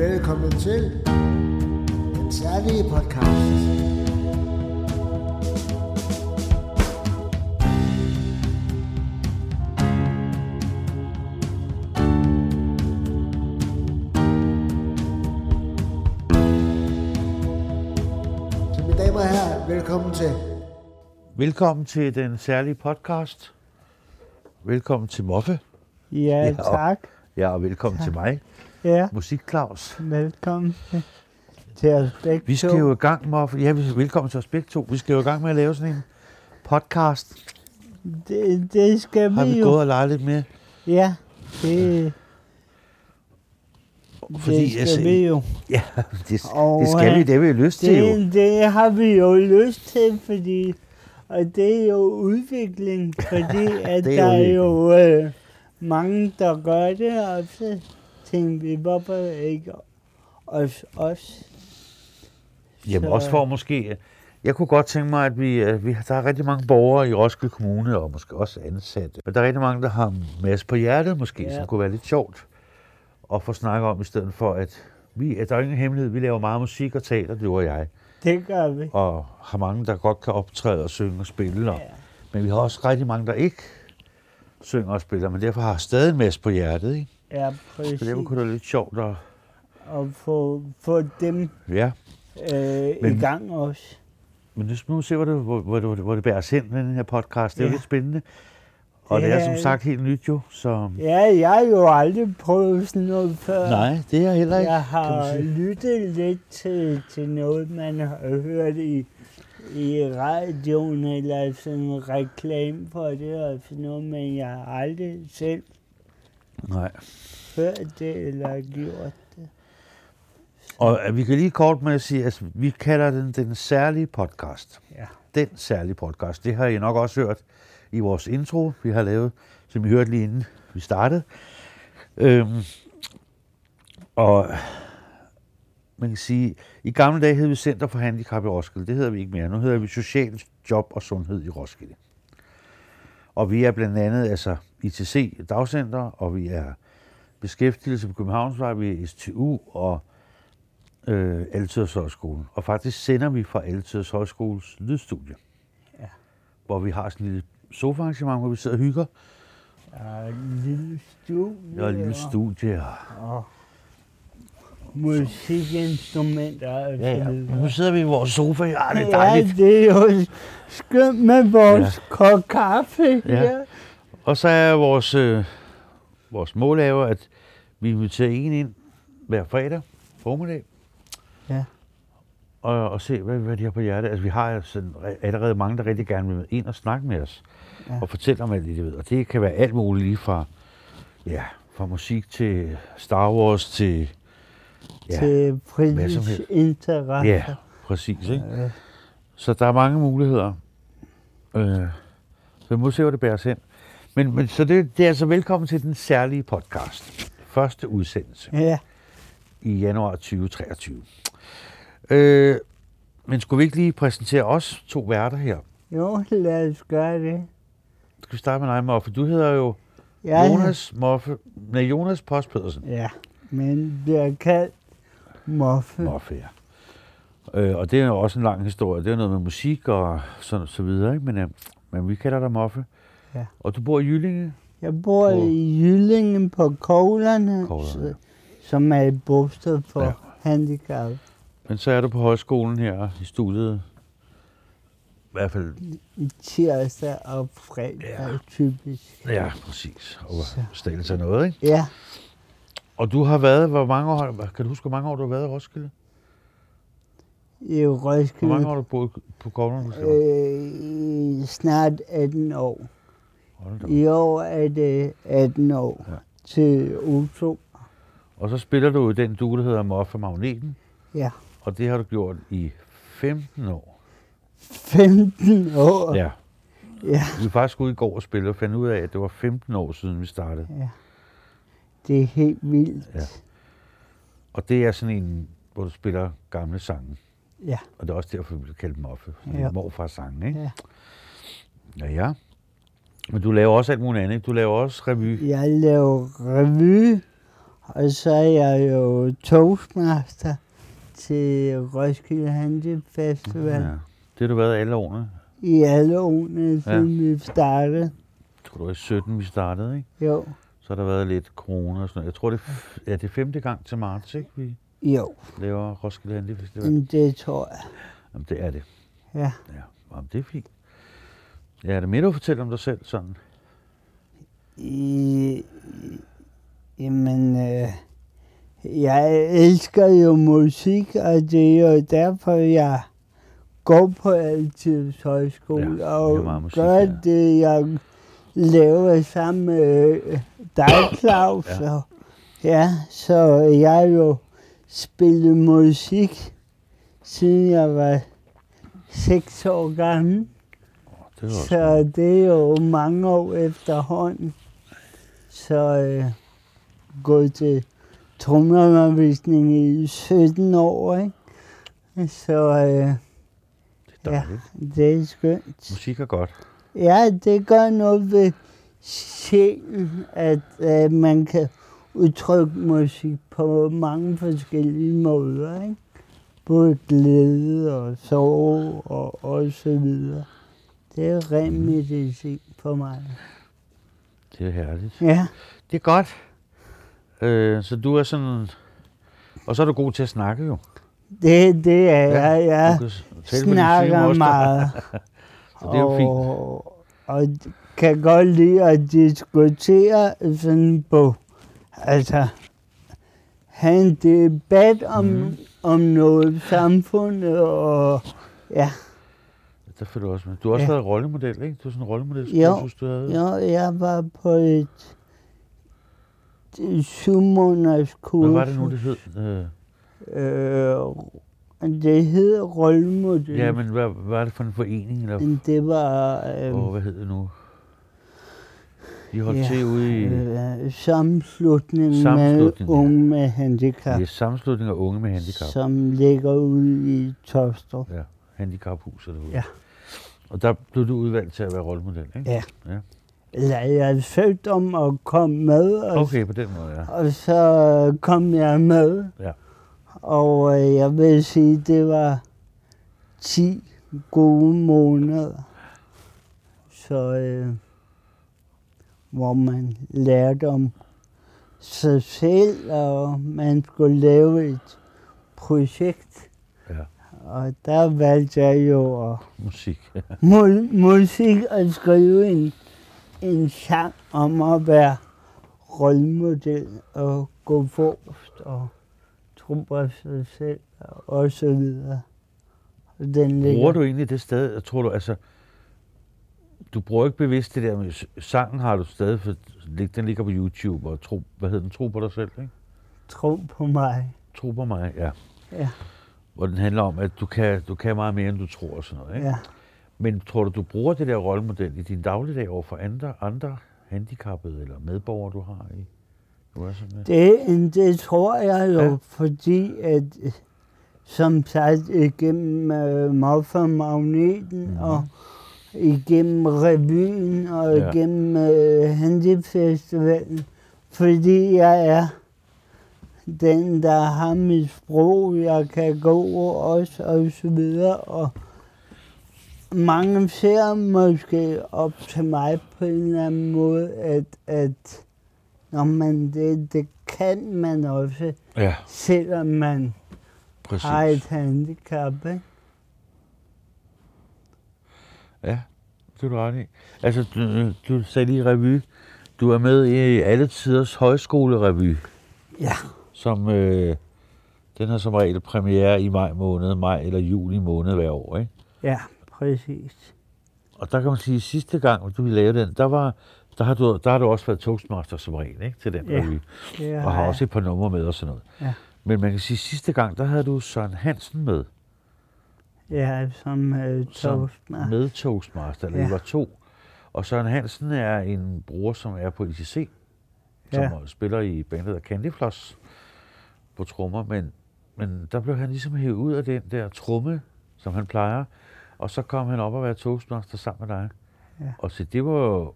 Velkommen til den særlige podcast. Så mine damer og herrer, velkommen til. Velkommen til den særlige podcast. Velkommen til Moffe. Ja, Ja, og- tak. Ja, og velkommen til mig, Ja, Musik Claus. velkommen til, os begge Vi skal to. jo i gang, Moffe. Ja, vi- velkommen til os begge to. Vi skal jo i gang med at lave sådan en podcast. Det, det skal Har vi vi jo. gået og leget lidt med? Ja, det, Fordi, det skal altså, vi jo. Ja, det, Og, det skal vi. øh, Det har vi lyst til jo. Det, det har vi jo lyst til, fordi og det er jo udvikling, fordi at det er der er jo øh, mange, der gør det, og så tænker vi, hvorfor ikke os, os? Jamen så- også for måske... Jeg kunne godt tænke mig, at vi, øh, vi der er rigtig mange borgere i Roskilde Kommune, og måske også ansatte. Men der er rigtig mange, der har en masse på hjertet måske, Ja. som kunne være lidt sjovt at få snakket om, i stedet for at vi, at der er ingen hemmelighed, vi laver meget musik og teater, det var jeg. Det gør vi. og har mange, der godt kan optræde og synge og spille. Og, Ja. Men vi har også rigtig mange, der ikke synger og spiller, men derfor har stadig en masse på hjertet. Ikke? Ja, Så præcis. derfor kunne det være lidt sjovt at... Og få, få dem Ja, øh, Men- i gang også. men nu skal vi se, hvor det, hvor, hvor, det, hvor det bærer os hen, den her podcast. Det er jo Ja. lidt spændende. Og det Det er som sagt helt nyt jo, så... Ja, jeg har jo aldrig prøvet sådan noget før. Nej, det er jeg heller ikke. Jeg har lyttet lidt til, til noget, man har hørt i, i radioen, eller sådan en reklame for det og sådan noget, men jeg har aldrig selv Nej. hørt det eller gjort det. Og øh, vi kan lige kort med at sige, at altså, vi kalder den den særlige podcast. Ja. Den særlige podcast. Det har I nok også hørt i vores intro, vi har lavet, som I hørte lige inden vi startede. Øhm, og man kan sige, i gamle dage hed vi Center for Handicap i Roskilde. Det hedder vi ikke mere. Nu hedder vi Social Job og Sundhed i Roskilde. Og vi er blandt andet altså ITC Dagcenter, og vi er beskæftigelse på Københavnsvej, vi er STU og øh, Altiders Højskole. Og faktisk sender vi fra Altiders Højskoles lydstudie. Ja. Hvor vi har sådan en lille sofaarrangement, hvor vi sidder og hygger. Og en lille studie. Er et lille studie. Og, Og musikinstrumenter og ja, ja. nu sidder vi i vores sofa. Ja, det er Ja, dejligt. det er jo skønt med vores ja. kop kaffe Ja. her. Og så er vores, øh, vores mål er jo, at vi inviterer en ind hver fredag formiddag. Ja. Og, og se, hvad, hvad de har på hjertet. Altså, vi har sådan, allerede mange, der rigtig gerne vil ind og snakke med os. Ja. Ja. Og fortælle om alt det, de ved. Og det kan være alt muligt, lige fra, ja, fra musik til Star Wars til... Ja, til fritidsinteresser. ja præcis. Ikke? Øh, Så der er mange muligheder. Øh, så vi må se, hvor det bærer os hen. Men, men så det, det er altså velkommen til den særlige podcast. Første udsendelse Ja, i januar 2023. Øh, men skulle vi ikke lige præsentere os to værter her? jo, lad os gøre det. Skal vi starte med dig, Moffe? Du hedder jo Ja, Jonas Moffe. Nej, Jonas Post Pedersen. Ja, men bliver kaldt Moffe. Moffe, ja. Øh, og det er jo også en lang historie. Det er noget med musik og så, så videre, ikke? Men, øh, men vi kalder dig Moffe. Ja. Og du bor i Jyllinge? Jeg bor På- i Jyllingen på Koglerne, Koglerne, ja. som er et bosted for Ja. handicap. Men så er du på højskolen her i studiet. I hvert fald, I tirsdag og fredag Ja. typisk. ja, præcis. Og stille af noget, ikke? Ja, Og du har været, hvor mange år, kan du huske, hvor mange år du har været i Roskilde? i Hvor mange Roskilde. år har du boet på Koglerne? Øh, snart 18 år. I år er det 18 år Ja. til U2. Og så spiller du den du, der hedder Moffe Magneten, Ja. og det har du gjort i 15 år. 15 år. Ja. Ja. Vi var faktisk ude i går og spille og fandt ud af, at det var 15 år siden, vi startede. ja. Det er helt vildt. Ja. Og det er sådan en, hvor du spiller gamle sange. Ja. Og det er også derfor, vi bliver kaldt Moffe. Ja. morfars sange, ikke? Ja. Ja, ja. Men du laver også alt muligt andet, ikke? Du laver også revy. Jeg laver revy, Og så er jeg jo toastmaster til Roskilde Handel Festival Ja. Det har du været alle årene. i alle årene, siden vi startede. Jeg tror, det var i 17, vi startede, ikke? Jo, Så har der været lidt corona og sådan noget. Jeg tror, det er, ja, det er femte gang til marts, ikke? Vi jo, laver Roskilde Handy Festival. men det tror jeg. Jamen, det er det. Ja. Ja, Jamen, det er fint. Ja, er det mere, du fortæller om dig selv sådan? I, jamen, øh, jeg elsker jo musik, og det er jo derfor, jeg går på Altids Højskole Ja, og musik, gør ja. det, jeg laver sammen med øh, dig, Claus. Ja. ja. Og, ja, så jeg har jo spillet musik, siden jeg var seks år gammel. Det var Så det er jo mange år efterhånden. Så øh, gået til trommeundervisning i 17 år, ikke? Så øh, det er ja. det er skønt. Musik er godt. Ja, det gør noget ved sjælen, at øh, man kan udtrykke musik på mange forskellige måder, ikke? Både glæde og sorg og, og så videre. Det er ren medicin for mig. Det er herligt. Ja, Det er godt. Øh, så du er sådan... Og så er du god til at snakke jo. det, det er jeg. Jeg syge snakker meget. Så det er jo fint. og, og kan godt lide at diskutere sådan på, altså, have en debat om, mm. om noget samfund, og ja, Der følger du også med. Du har også Ja. været rollemodel, ikke? Du er sådan en rollemodel, Jo. synes du havde. jo, jeg var på et, syv måneders kursus. Hvad var det nu, det hed? Øh, Øh, det hed rollemodel. ja, men hvad, var det for en forening? Eller, det var øh, åh, hvad hed det nu? De holdt til ude i øh, sammenslutning, Sammenslutning, med ja. unge med handicap, er sammenslutning af unge med handicap. som ligger ude i Tostrup. Ja, handicaphuset derude. Ja. Og der blev du udvalgt til at være rollemodel, ikke? Ja. ja. Eller jeg søgte om at komme med, og, Okay, på den måde, ja. og så kom jeg med. Ja. Og øh, jeg vil sige, det var 10 gode måneder. Så øh, hvor man lærte om sig selv, og man skulle lave et projekt. Og der valgte jeg jo at Musik. mu- musik og skrive en, en sang om at være rollemodel og gå forrest og tro på sig selv og så videre. Og den ligger, Bruger du egentlig det sted, jeg tror du, altså, du bruger ikke bevidst det der med, sangen har du stadig, for lig- den ligger på YouTube, og tro, hvad hedder den, tro på dig selv, ikke? tro på mig. Tro på mig, ja. Ja. Hvor den handler om, at du kan, du kan meget mere, end du tror og sådan noget, ikke? Ja. Men tror du, du bruger det der rollemodel i din dagligdag over for andre, andre handicappede eller medborgere, du har i? Du sådan, Det, det tror jeg jo, Ja. fordi at som sagt igennem øh, Moffa-magneten Mhm. mm. og igennem revyen og ja. igennem øh, Handifestivalen, fordi jeg er den, der har mit sprog, jeg kan gå også og så videre, og mange ser måske op til mig på en eller anden måde, at, at når man det, det kan man også, ja, selvom man præcis. har et handicap. Ikke? Ja, det er du ret i. Altså, du, du sagde lige revy. Du er med i alle tiders højskolerevy, Ja. Som øh, den har som regel premiere i maj måned, maj eller juli måned hver år, ikke? Ja, præcis. Og der kan man sige, at sidste gang, du ville lave den, der, var, der, har, du, der har du også været toastmaster som regel, ikke? Til den Ja. revy. Ja, Og har også et par numre med og sådan noget. Ja. Men man kan sige, at sidste gang, der havde du Søren Hansen med. ja, som øh, Som toastmaster. med Toastmaster, eller ja. I var to. Og Søren Hansen er en bror, som er på ICC, som Ja. spiller i bandet af Candy Floss på trommer, men, men der blev han ligesom hævet ud af den der tromme, som han plejer, og så kom han op og være Toastmaster sammen med dig. Ja. Og så det var jo,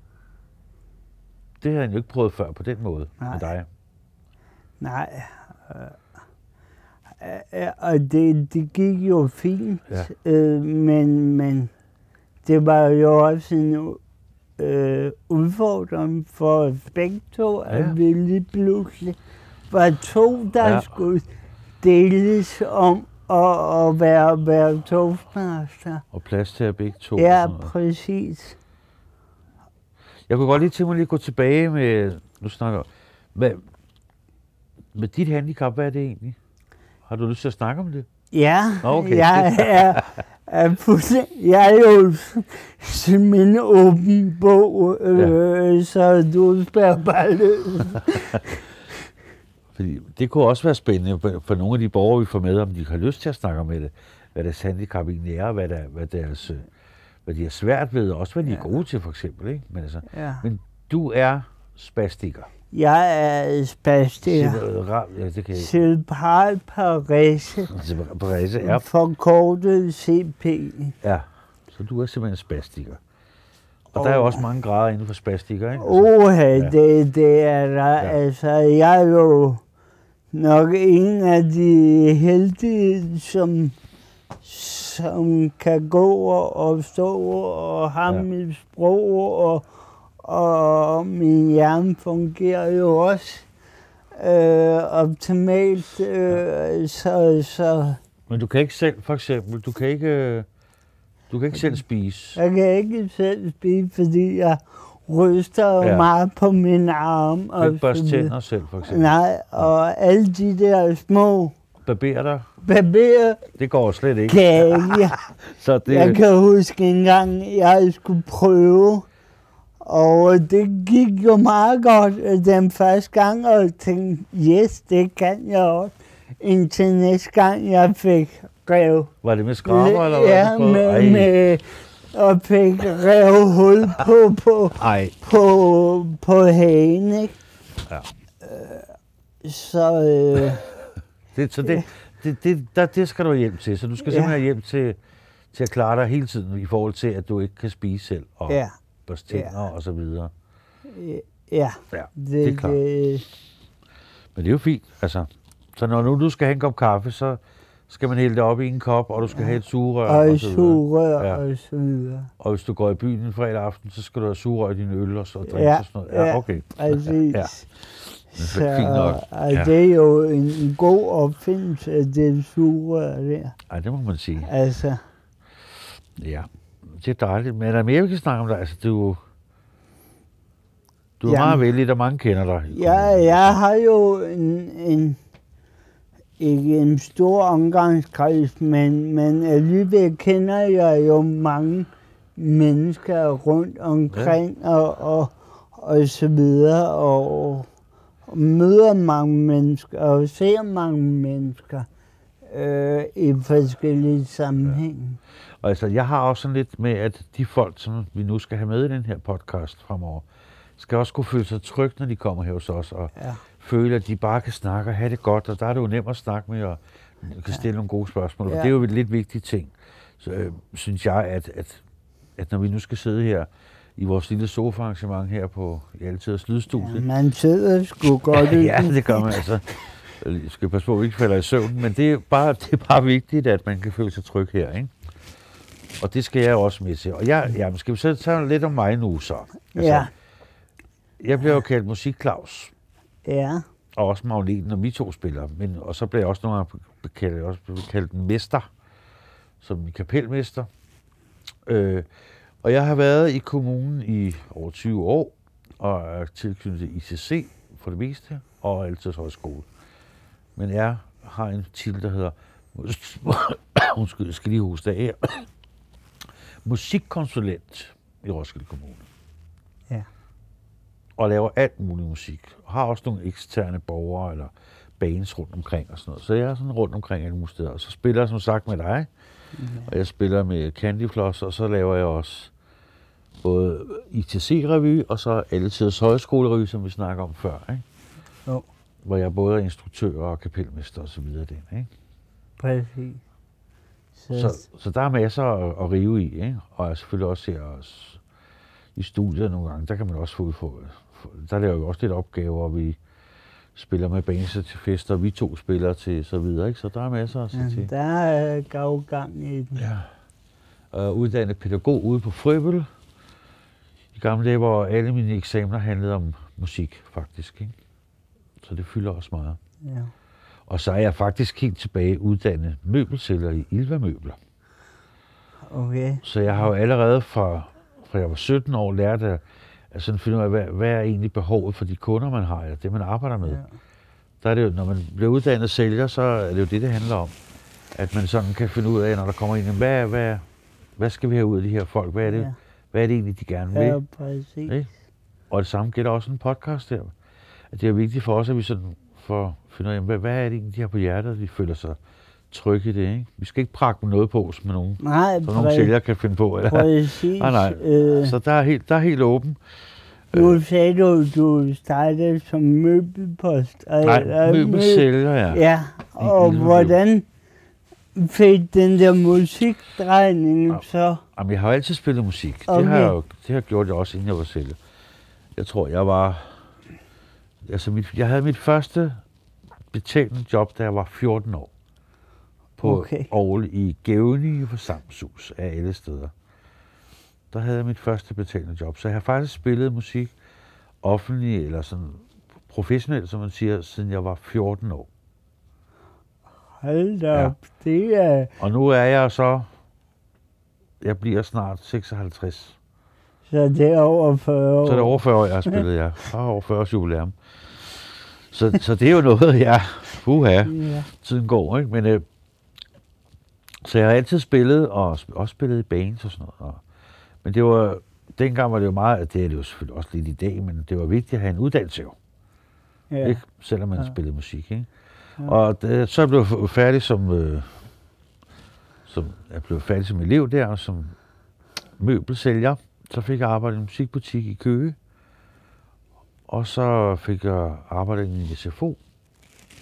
det havde han jo ikke prøvet før på den måde Nej. med dig. Nej. Øh, øh, og det, det gik jo fint, Ja. øh, men, men det var jo også en øh, udfordring for begge to, Ja. at vi lige pludselig var to, der Ja. ja. skulle deles om at, at være, være toastmaster. Og plads til at begge to. Ja, præcis. Jeg kunne godt lige tænke mig lige at gå tilbage med, nu snakker hvad, med dit handicap, hvad er det egentlig? Har du lyst til at snakke om det? Ja, okay. jeg er, er jeg er jo simpelthen en åben bog, øh, så du spørger bare løs. Fordi det kunne også være spændende for, for nogle af de borgere, vi får med, om de har lyst til at snakke om det, hvad deres handicap egentlig er, hvad, der, hvad, deres, øh, hvad de har svært ved, og også hvad de er Ja. gode til, for eksempel. Ikke? Men, altså, Ja. men du er spastiker. Jeg er spastiker. Ja. Ja, det kan jeg Cerebral parese. Parese er, forkortet CP. ja. Så du er simpelthen spastiker. Og der er jo også mange grader inden for spastiker, ikke? Altså, Oha, Ja. det, det er der. Ja. Altså, jeg er jo nok en af de heldige, som, som kan gå og, stå og have Ja. ja. mit sprog, og, og min hjerne fungerer jo også øh, optimalt. Øh, så, så Men du kan ikke selv, for eksempel, du kan ikke, øh, du kan ikke selv spise. jeg kan ikke selv spise, fordi jeg ryster Ja. ja. meget på min arm. Og ikke børste tænder selv, for eksempel. Nej, og alle de der små Barber dig, barberer det går slet ikke. kan jeg. Så det, Jeg kan huske en gang, jeg skulle prøve, og det gik jo meget godt den første gang, og jeg tænkte, yes, det kan jeg også. Indtil næste gang, jeg fik rev. var det med skraber, eller hvad? Ja, med, med, og fik rev hul på, på, Ej, på, på hagen, ikke? Ja. Øh, Så, øh, det, så det, det, det, der, det skal du hjælp til. Så du skal Ja. simpelthen hjælp til, til at klare dig hele tiden i forhold til, at du ikke kan spise selv og ja, børste tænder og så videre. ja. Ja, Det, det er klart. det, Men det er jo fint, altså. Så når nu du skal have en kop kaffe, så skal man hælde det op i en kop, og du skal have et sugerør og og sugerør Ja. og så videre. Og hvis du går i byen en fredag aften, så skal du have sugerør i din øl og så drinks Ja, og sådan noget. Ja, ja. okay. Præcis. Ja. Så fint nok. Ja. det er jo en, en god opfindelse, at det sugerør der. Ej, det må man sige. Altså, Ja, det er dejligt. Men er der mere, vi kan snakke om dig? Altså, du, du er Jamen. meget vældig, og mange kender dig. kommunen. jeg har jo en, en ikke en stor omgangskreds, men, men alligevel kender jeg jo mange mennesker rundt omkring ja. og, og, og så videre, og, og møder mange mennesker og ser mange mennesker øh, i forskellige sammenhænge. Og altså, jeg har også sådan lidt med, at de folk, som vi nu skal have med i den her podcast fremover, skal også kunne føle sig trygge, når de kommer her hos os, og Ja. Føle, at de bare kan snakke og have det godt, og der er det jo nemt at snakke med, og kan stille nogle gode spørgsmål. Ja. Ja. Det er jo et lidt vigtigt ting, så, øh, synes jeg, at, at, at når vi nu skal sidde her i vores lille sofa-arrangement her på i Altiders Lydstudie, Ja, man sidder sgu godt i ja, det gør man altså. Jeg skal passe på, at vi ikke falder i søvn, men det er, bare, det er bare vigtigt, at man kan føle sig tryg her, ikke? Og det skal jeg også med til. Og jeg, ja, skal vi så tage lidt om mig nu så? Altså, Ja, Jeg bliver jo kaldt Musik-Claus, ja, og også Magneten, og vi to spiller. Men, og så blev jeg også nogle gange kaldt, også kaldt mester, som kapelmester. Øh, og jeg har været i kommunen i over 20 år, og er tilknyttet ICC for det meste, og Alters Højskole. Men jeg har en titel, der hedder, undskyld, jeg skal lige huske det her, musikkonsulent i Roskilde Kommune. Og laver alt mulig musik. Og har også nogle eksterne borgere eller bands rundt omkring og sådan noget. Så jeg er sådan rundt omkring alle mulige steder. Og så spiller jeg som sagt med dig, og jeg spiller med Candyfloss, og så laver jeg også både ITC-revy, og så Altidets Højskolerevy, som vi snakker om før, ikke? Jo. Hvor jeg både er instruktør og kapelmester og så videre den, ikke? præcis. Så, Så, så der er masser at, at rive i, ikke? Og jeg selvfølgelig også her også i studiet nogle gange, der kan man også få, få der laver vi også lidt opgaver, og vi spiller med bands til fester, vi to spiller til så videre, ikke? Så der er masser at se Ja, til. der er gavgang i den. Ja. Og uddannet pædagog ude på Frøbel. I gamle dage, hvor alle mine eksamener handlede om musik, faktisk. Ikke? Så det fylder også meget. Ja. Og så er jeg faktisk helt tilbage uddannet møbelsælger i Ilva Møbler. Okay. Så jeg har jo allerede fra, fra jeg var 17 år lært at, at sådan finde ud af, hvad, hvad er egentlig behovet for de kunder, man har, eller det, man arbejder med. Ja. Der er det jo, når man bliver uddannet sælger, så er det jo det, det handler om. At man sådan kan finde ud af, når der kommer ind, hvad, hvad, hvad skal vi have ud af de her folk? Hvad er det, Ja. hvad er det egentlig, de gerne vil? Ja, præcis. Ikke? Og det samme gælder også en podcast der. At det er vigtigt for os, at vi sådan får finde ud af, hvad, hvad er det egentlig, de har på hjertet, de føler sig trygge i det. Ikke? Vi skal ikke prakke noget på, som nogen, Nej, som nogle sælgere kan finde på. Eller? præcis. Nej, nej. Øh, Så der er helt, der er helt åben. nu sagde du, du startede som møbelpost. Nej, eller møbelsælger, ja. Ja, og hvordan fik den der musikdrejning Ja. så? Jamen, jeg har jo altid spillet musik. Det Okay. har jeg jo det har jeg gjort jeg også, inden jeg var sælger. Jeg tror, jeg var... Altså, mit, jeg havde mit første betalende job, da jeg var 14 år. På Okay. Aarhus i Gævni for Samshus af alle steder. Der havde jeg mit første betalende job. Så jeg har faktisk spillet musik offentlig, eller sådan professionelt, som man siger, siden jeg var 14 år. Hold da Ja. op, det er... Og nu er jeg så... Jeg bliver snart 56. Så det er over 40 år. Så er det over 40 år, jeg har spillet, ja. Jeg har over 40 års jubilæum. Så, så det er jo noget, ja, uha, Ja. tiden går, ikke? Men, øh, så jeg har altid spillet, og også spillet i bands og sådan noget. Og, men det var, dengang var det jo meget, det er det jo selvfølgelig også lidt i dag, men det var vigtigt at have en uddannelse jo, ja. ikke? Selvom man Ja. spillede musik, ikke? Ja. Og det, så blev jeg færdig som, øh, som, jeg blev færdig som elev der, som møbelsælger. Så fik jeg arbejde i en musikbutik i Køge. Og så fik jeg arbejde i en SFO,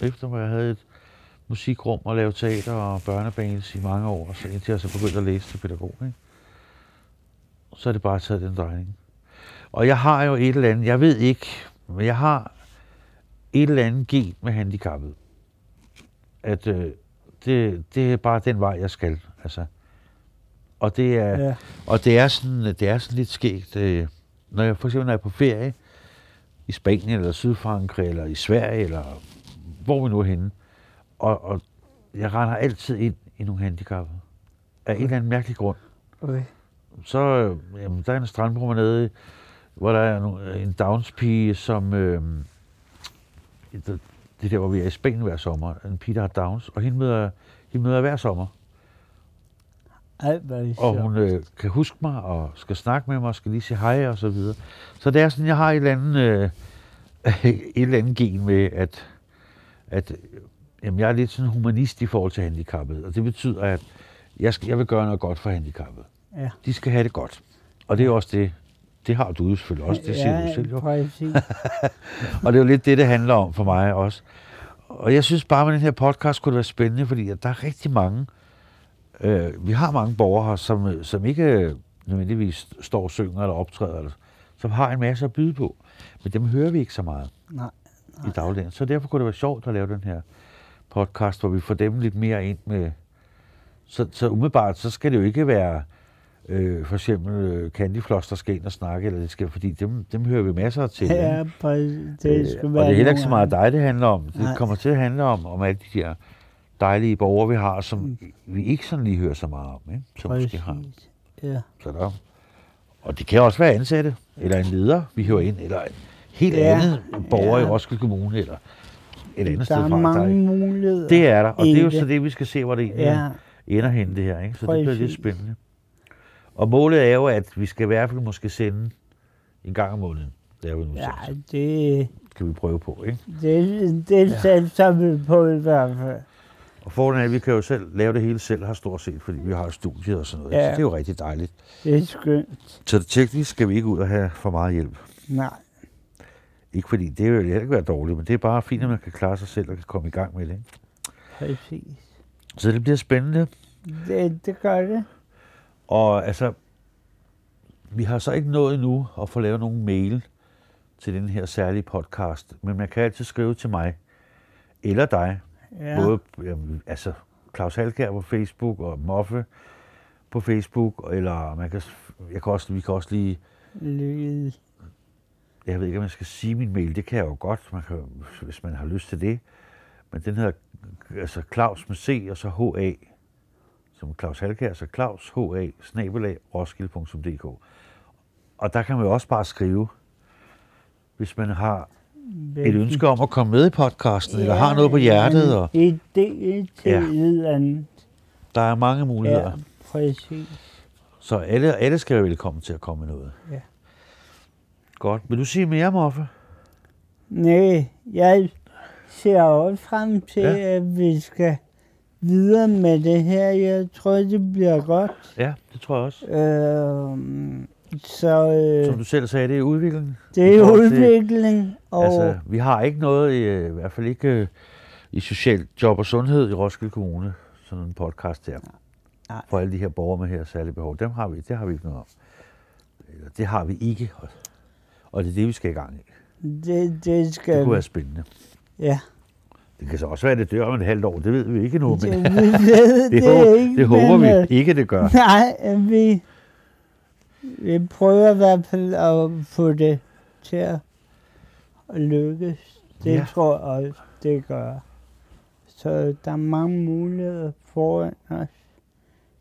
efter hvor jeg havde et musikrum og lavede teater og børnebands i mange år, så indtil jeg så begyndte at læse til pædagog. Ikke? Så er det bare taget den drejning. Og jeg har jo et eller andet, jeg ved ikke, men jeg har et eller andet gen med handicappet. At øh, det, det er bare den vej, jeg skal. Altså. Og det er, ja. og det er sådan, det er sådan lidt skægt, øh, når jeg for eksempel er på ferie i Spanien eller Sydfrankrig eller i Sverige eller hvor vi nu er henne, og, og jeg render altid ind i nogle handicappede. Af en eller anden mærkelig grund. Okay. Så øh, jamen, der er en strandpromenade, hvor der er no- en Downs-pige, som... Øh, det, er der, hvor vi er i Spanien hver sommer. En pige, der har Downs, og hende møder, hende møder hver sommer. Ej, Og hun øh, kan huske mig, og skal snakke med mig, og skal lige sige hej, og så videre. Så det er sådan, jeg har et eller andet, øh, et eller andet gen med, at, at øh, jamen, jeg er lidt sådan humanist i forhold til handicappet. Og det betyder, at jeg, skal, jeg vil gøre noget godt for handicappet. Ja. De skal have det godt. Og det er også det, det har du selvfølgelig også, det siger ja, du selv jo. Og det er jo lidt det, det handler om for mig også. Og jeg synes bare, med den her podcast kunne det være spændende, fordi der er rigtig mange, øh, vi har mange borgere her, som, som ikke øh, nødvendigvis står og synger eller optræder, eller, som har en masse at byde på. Men dem hører vi ikke så meget Nej. i dagligdagen. Så derfor kunne det være sjovt at lave den her podcast, hvor vi får dem lidt mere ind med... Så, så umiddelbart, så skal det jo ikke være øh, for eksempel øh, Candyfloss, der skal ind og snakke, eller det skal, fordi dem, dem hører vi masser til. Ja, præcis. Det skal Øh, være og det er heller ikke så meget dig, det handler om. Det Nej. kommer til at handle om, om alle de her dejlige borgere, vi har, som Mm. vi ikke sådan lige hører så meget om, ikke? som andre. måske har. Præcis. Ja. Så der, og det kan også være ansatte, eller en leder, vi hører ind, eller en helt Ja. andet borger Ja. i Roskilde Kommune, eller et andet Der sted er fra. mange Der, muligheder. det er der, og det er jo så det, vi skal se, hvor det Ja, ender hen, det her. Ikke? Så det bliver lidt Præcis. spændende. Og målet er jo, at vi skal i hvert fald måske sende en gang om måneden. Det er jo en ja udsendelse. det, Skal vi prøve på, ikke? det, det ja. satser vi på i hvert fald. Og fordelen er, at vi kan jo selv lave det hele selv her stort set, fordi vi har studiet og sådan noget. Ja. Ja. Så det er jo rigtig dejligt. Det er skønt. Så det teknisk skal vi ikke ud og have for meget hjælp. Nej, Ikke fordi det vil heller ikke være dårligt, men det er bare fint, at man kan klare sig selv og kan komme i gang med det. Ikke? præcis. Så det bliver spændende. Det, det gør det. Og altså, vi har så ikke nået endnu at få lavet nogen mail til den her særlige podcast, men man kan altid skrive til mig, eller dig, Ja. både jamen, altså Claus Halkær på Facebook og Moffe på Facebook, eller man kan, jeg kan også, vi kan også lige, Lige. Jeg ved ikke, om jeg skal sige min mail, det kan jeg jo godt, man kan, hvis man har lyst til det, men den hedder altså Claus med C og så HA, som Claus Halkær, så Claus HA, snabelag, roskilde.dk. Og der kan man jo også bare skrive, hvis man har et ønske om at komme med i podcasten, ja, eller har noget på hjertet, og En idé til Ja. et andet. der er mange muligheder. Ja. præcis. Så alle, alle skal være velkommen til at komme med noget. Ja. Godt. Vil du sige mere, Moffe? Nej, jeg ser også frem til, Ja. at vi skal videre med det her. Jeg tror, det bliver godt. Ja, det tror jeg også. Øh, så øh, Som du selv sagde, det er udvikling. det er forhold til- udvikling. Og Altså, vi har ikke noget, i, øh, i hvert fald ikke øh, i social job og sundhed i Roskilde Kommune, sådan en podcast der. Nej. For alle de her borgere med her særlige behov. Dem har vi, det har vi ikke noget om. Eller, det har vi ikke. Og- det er det, vi skal i gang i. det, det skal Det kunne være spændende. Ja. Det kan så også være, at det dør om et halvt år. Det ved vi ikke nu, men Det, vi ved det, det, håber, ikke, det håber men, øh, vi ikke, det gør. Nej, vi, vi prøver i hvert fald at få det til at lykkes. Det Ja. tror jeg også, det gør. Så der er mange muligheder foran os.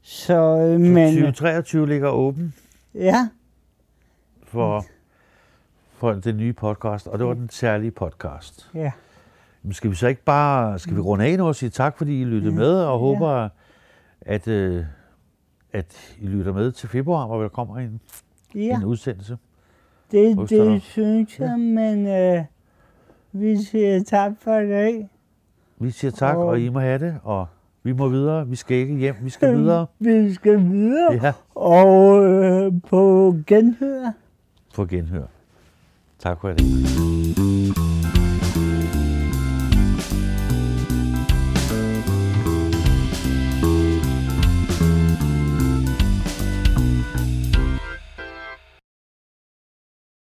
Så, øh, Så men, 2023 ligger åben ja, for, for den nye podcast, og det var den særlige podcast. ja, Men skal vi så ikke bare, skal vi runde af nu og sige tak, fordi I lyttede Ja. med, og Ja. håber, at, øh, at I lytter med til februar, hvor der kommer en, ja, en udsendelse. det, det synes jeg, men øh, vi siger tak for i dag. Vi siger tak, Og- og I må have det, og vi må videre. Vi skal ikke hjem, vi skal videre. Vi skal videre, Ja, og øh, på genhør. for genhør. Tack själv.